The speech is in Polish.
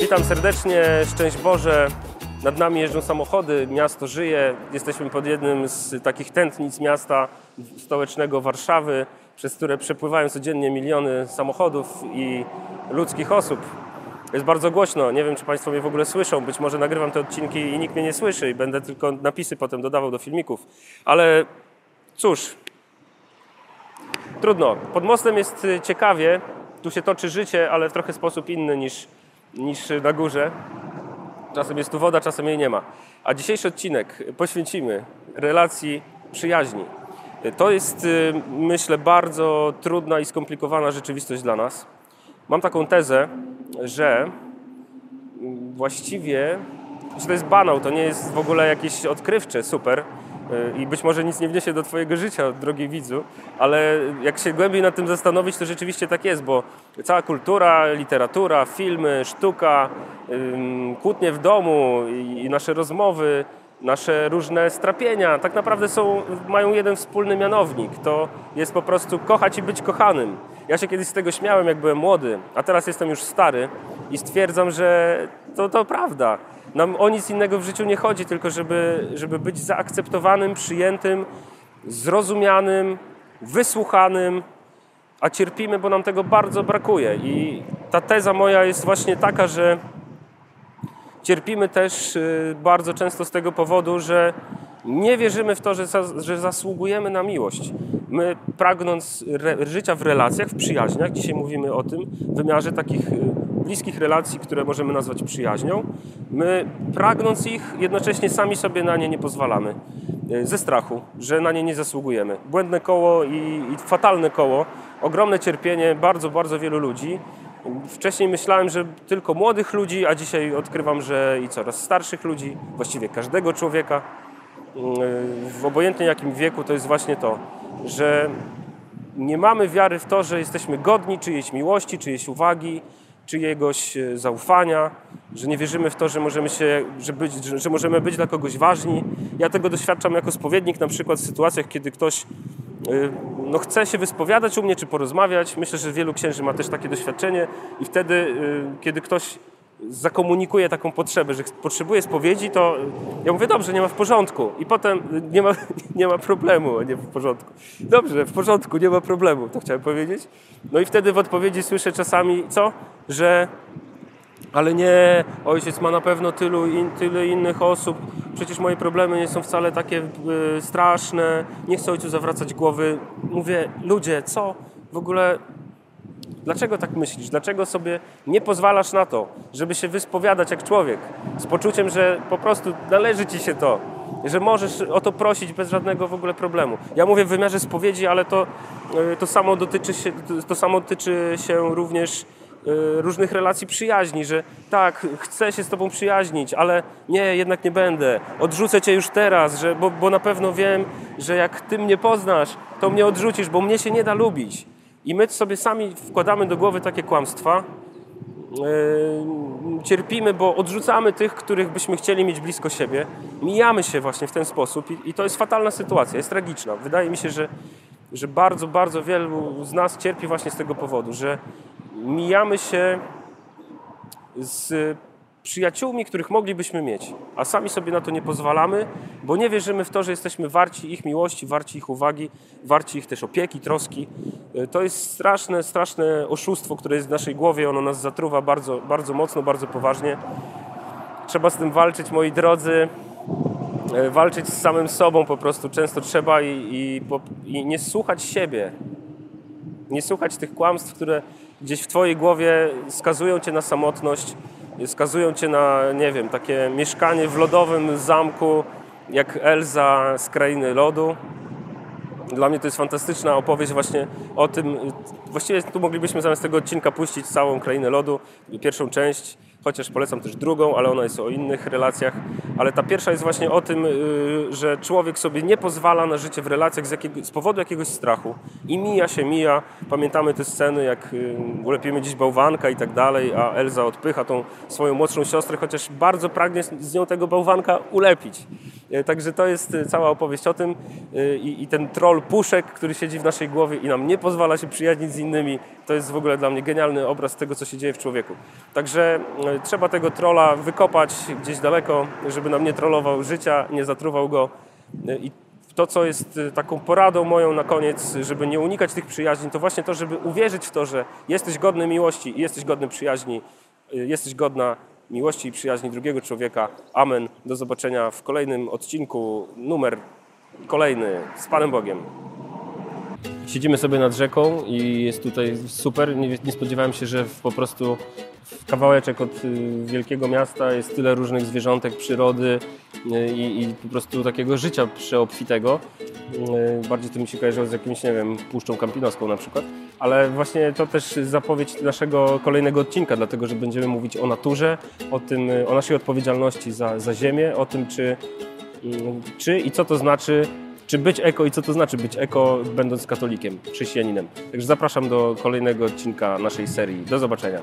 Witam serdecznie, szczęść Boże. Nad nami jeżdżą samochody, miasto żyje. Jesteśmy pod jednym z takich tętnic miasta stołecznego Warszawy, przez które przepływają codziennie miliony samochodów i ludzkich osób. Jest bardzo głośno, nie wiem czy Państwo mnie w ogóle słyszą, być może nagrywam te odcinki i nikt mnie nie słyszy i będę tylko napisy potem dodawał do filmików. Ale cóż, trudno. Pod mostem jest y, ciekawie, tu się toczy życie, ale w trochę sposób inny niż, niż na górze. Czasem jest tu woda, czasem jej nie ma. A dzisiejszy odcinek poświęcimy relacji przyjaźni. To jest, y, myślę, bardzo trudna i skomplikowana rzeczywistość dla nas. Mam taką tezę, że właściwie, że to jest banał, to nie jest w ogóle jakieś odkrywcze, super i być może nic nie wniesie do Twojego życia, drogi widzu, ale jak się głębiej nad tym zastanowić, to rzeczywiście tak jest, bo cała kultura, literatura, filmy, sztuka, kłótnie w domu i nasze rozmowy, nasze różne strapienia tak naprawdę są, mają jeden wspólny mianownik. To jest po prostu kochać i być kochanym. Ja się kiedyś z tego śmiałem, jak byłem młody, a teraz jestem już stary i stwierdzam, że to, to prawda. Nam o nic innego w życiu nie chodzi, tylko żeby, żeby być zaakceptowanym, przyjętym, zrozumianym, wysłuchanym, a cierpimy, bo nam tego bardzo brakuje. I ta teza moja jest właśnie taka, że cierpimy też y, bardzo często z tego powodu, że nie wierzymy w to, że, że zasługujemy na miłość. My, pragnąc życia w relacjach, w przyjaźniach, dzisiaj mówimy o tym wymiarze takich y, bliskich relacji, które możemy nazwać przyjaźnią, my, pragnąc ich, jednocześnie sami sobie na nie nie pozwalamy. Y, ze strachu, że na nie nie zasługujemy. Błędne koło i, i fatalne koło, ogromne cierpienie bardzo, bardzo wielu ludzi. Wcześniej myślałem, że tylko młodych ludzi, a dzisiaj odkrywam, że i coraz starszych ludzi, właściwie każdego człowieka, w obojętnie jakim wieku, to jest właśnie to, że nie mamy wiary w to, że jesteśmy godni czyjejś miłości, czyjejś uwagi, czyjegoś e, zaufania, że nie wierzymy w to, że możemy, się, że, być, że możemy być dla kogoś ważni. Ja tego doświadczam jako spowiednik, na przykład w sytuacjach, kiedy ktoś e, no, chce się wyspowiadać u mnie czy porozmawiać. Myślę, że wielu księży ma też takie doświadczenie i wtedy, e, kiedy ktoś zakomunikuje taką potrzebę, że potrzebuje spowiedzi, to ja mówię, dobrze, nie ma w porządku. I potem nie ma, nie ma problemu, nie w porządku. Dobrze, w porządku, nie ma problemu, to chciałem powiedzieć. No i wtedy w odpowiedzi słyszę czasami, co? Że ale nie, ojciec ma na pewno tylu in, tyle innych osób, przecież moje problemy nie są wcale takie y, straszne, nie chcę ojcu zawracać głowy. Mówię, ludzie, co? W ogóle Dlaczego tak myślisz? Dlaczego sobie nie pozwalasz na to, żeby się wyspowiadać jak człowiek? Z poczuciem, że po prostu należy ci się to, że możesz o to prosić bez żadnego w ogóle problemu. Ja mówię w wymiarze spowiedzi, ale to, e, to, samo, dotyczy się, to samo dotyczy się również e, różnych relacji przyjaźni, że tak, chcę się z Tobą przyjaźnić, ale nie, jednak nie będę. Odrzucę Cię już teraz, że, bo, bo na pewno wiem, że jak Ty mnie poznasz, to mnie odrzucisz, bo mnie się nie da lubić. I my sobie sami wkładamy do głowy takie kłamstwa, yy, cierpimy, bo odrzucamy tych, których byśmy chcieli mieć blisko siebie. Mijamy się właśnie w ten sposób i, to jest fatalna sytuacja, jest tragiczna. Wydaje mi się, że, że bardzo, bardzo wielu z nas cierpi właśnie z tego powodu, że mijamy się z przyjaciółmi, których moglibyśmy mieć, a sami sobie na to nie pozwalamy, bo nie wierzymy w to, że jesteśmy warci ich miłości, warci ich uwagi, warci ich też opieki, troski. E, to jest straszne, straszne oszustwo, które jest w naszej głowie, ono nas zatruwa bardzo, bardzo mocno, bardzo poważnie. Trzeba z tym walczyć, moi drodzy, e, walczyć z samym sobą po prostu. Często trzeba i, i, i nie słuchać siebie, nie słuchać tych kłamstw, które gdzieś w Twojej głowie skazują Cię na samotność, skazują cię na, nie wiem, takie mieszkanie w lodowym zamku, jak Elza z Krainy Lodu. Dla mnie to jest fantastyczna opowieść właśnie o tym. Właściwie tu moglibyśmy zamiast tego odcinka puścić całą Krainę Lodu, pierwszą część chociaż polecam też drugą, ale ona jest o innych relacjach. Ale ta pierwsza jest właśnie o tym, y, że człowiek sobie nie pozwala na życie w relacjach z, jakiego, z powodu jakiegoś strachu i mija się, mija. Pamiętamy te sceny, jak y, ulepimy dziś bałwanka i tak dalej, a Elza odpycha tą swoją młodszą siostrę, chociaż bardzo pragnie z nią tego bałwanka ulepić. E, Także to jest e, cała opowieść o tym e, i, i ten troll puszek, który siedzi w naszej głowie i nam nie pozwala się przyjaźnić z innymi, to jest w ogóle dla mnie genialny obraz tego, co się dzieje w człowieku. Także trzeba tego trolla wykopać gdzieś daleko, żeby nam nie trollował życia, nie zatruwał go i to, co jest taką poradą moją na koniec, żeby nie unikać tych przyjaźni, to właśnie to, żeby uwierzyć w to, że jesteś godny miłości i jesteś godny przyjaźni, jesteś godna miłości i przyjaźni drugiego człowieka. Amen. Do zobaczenia w kolejnym odcinku, numer kolejny z Panem Bogiem. Siedzimy sobie nad rzeką i jest tutaj super. Nie, nie spodziewałem się, że po prostu w kawałeczek od y, wielkiego miasta jest tyle różnych zwierzątek, przyrody y, i, i po prostu takiego życia przeobfitego. Y, Bardziej to mi się kojarzyło z jakimś, nie wiem, Puszczą Kampinoską na przykład. Ale właśnie to też zapowiedź naszego kolejnego odcinka, dlatego że będziemy mówić o naturze, o tym, o naszej odpowiedzialności za, za ziemię, o tym, czy, czy i co to znaczy czy być eko i co to znaczy być eko, będąc katolikiem, chrześcijaninem. Także zapraszam do kolejnego odcinka naszej serii. Do zobaczenia.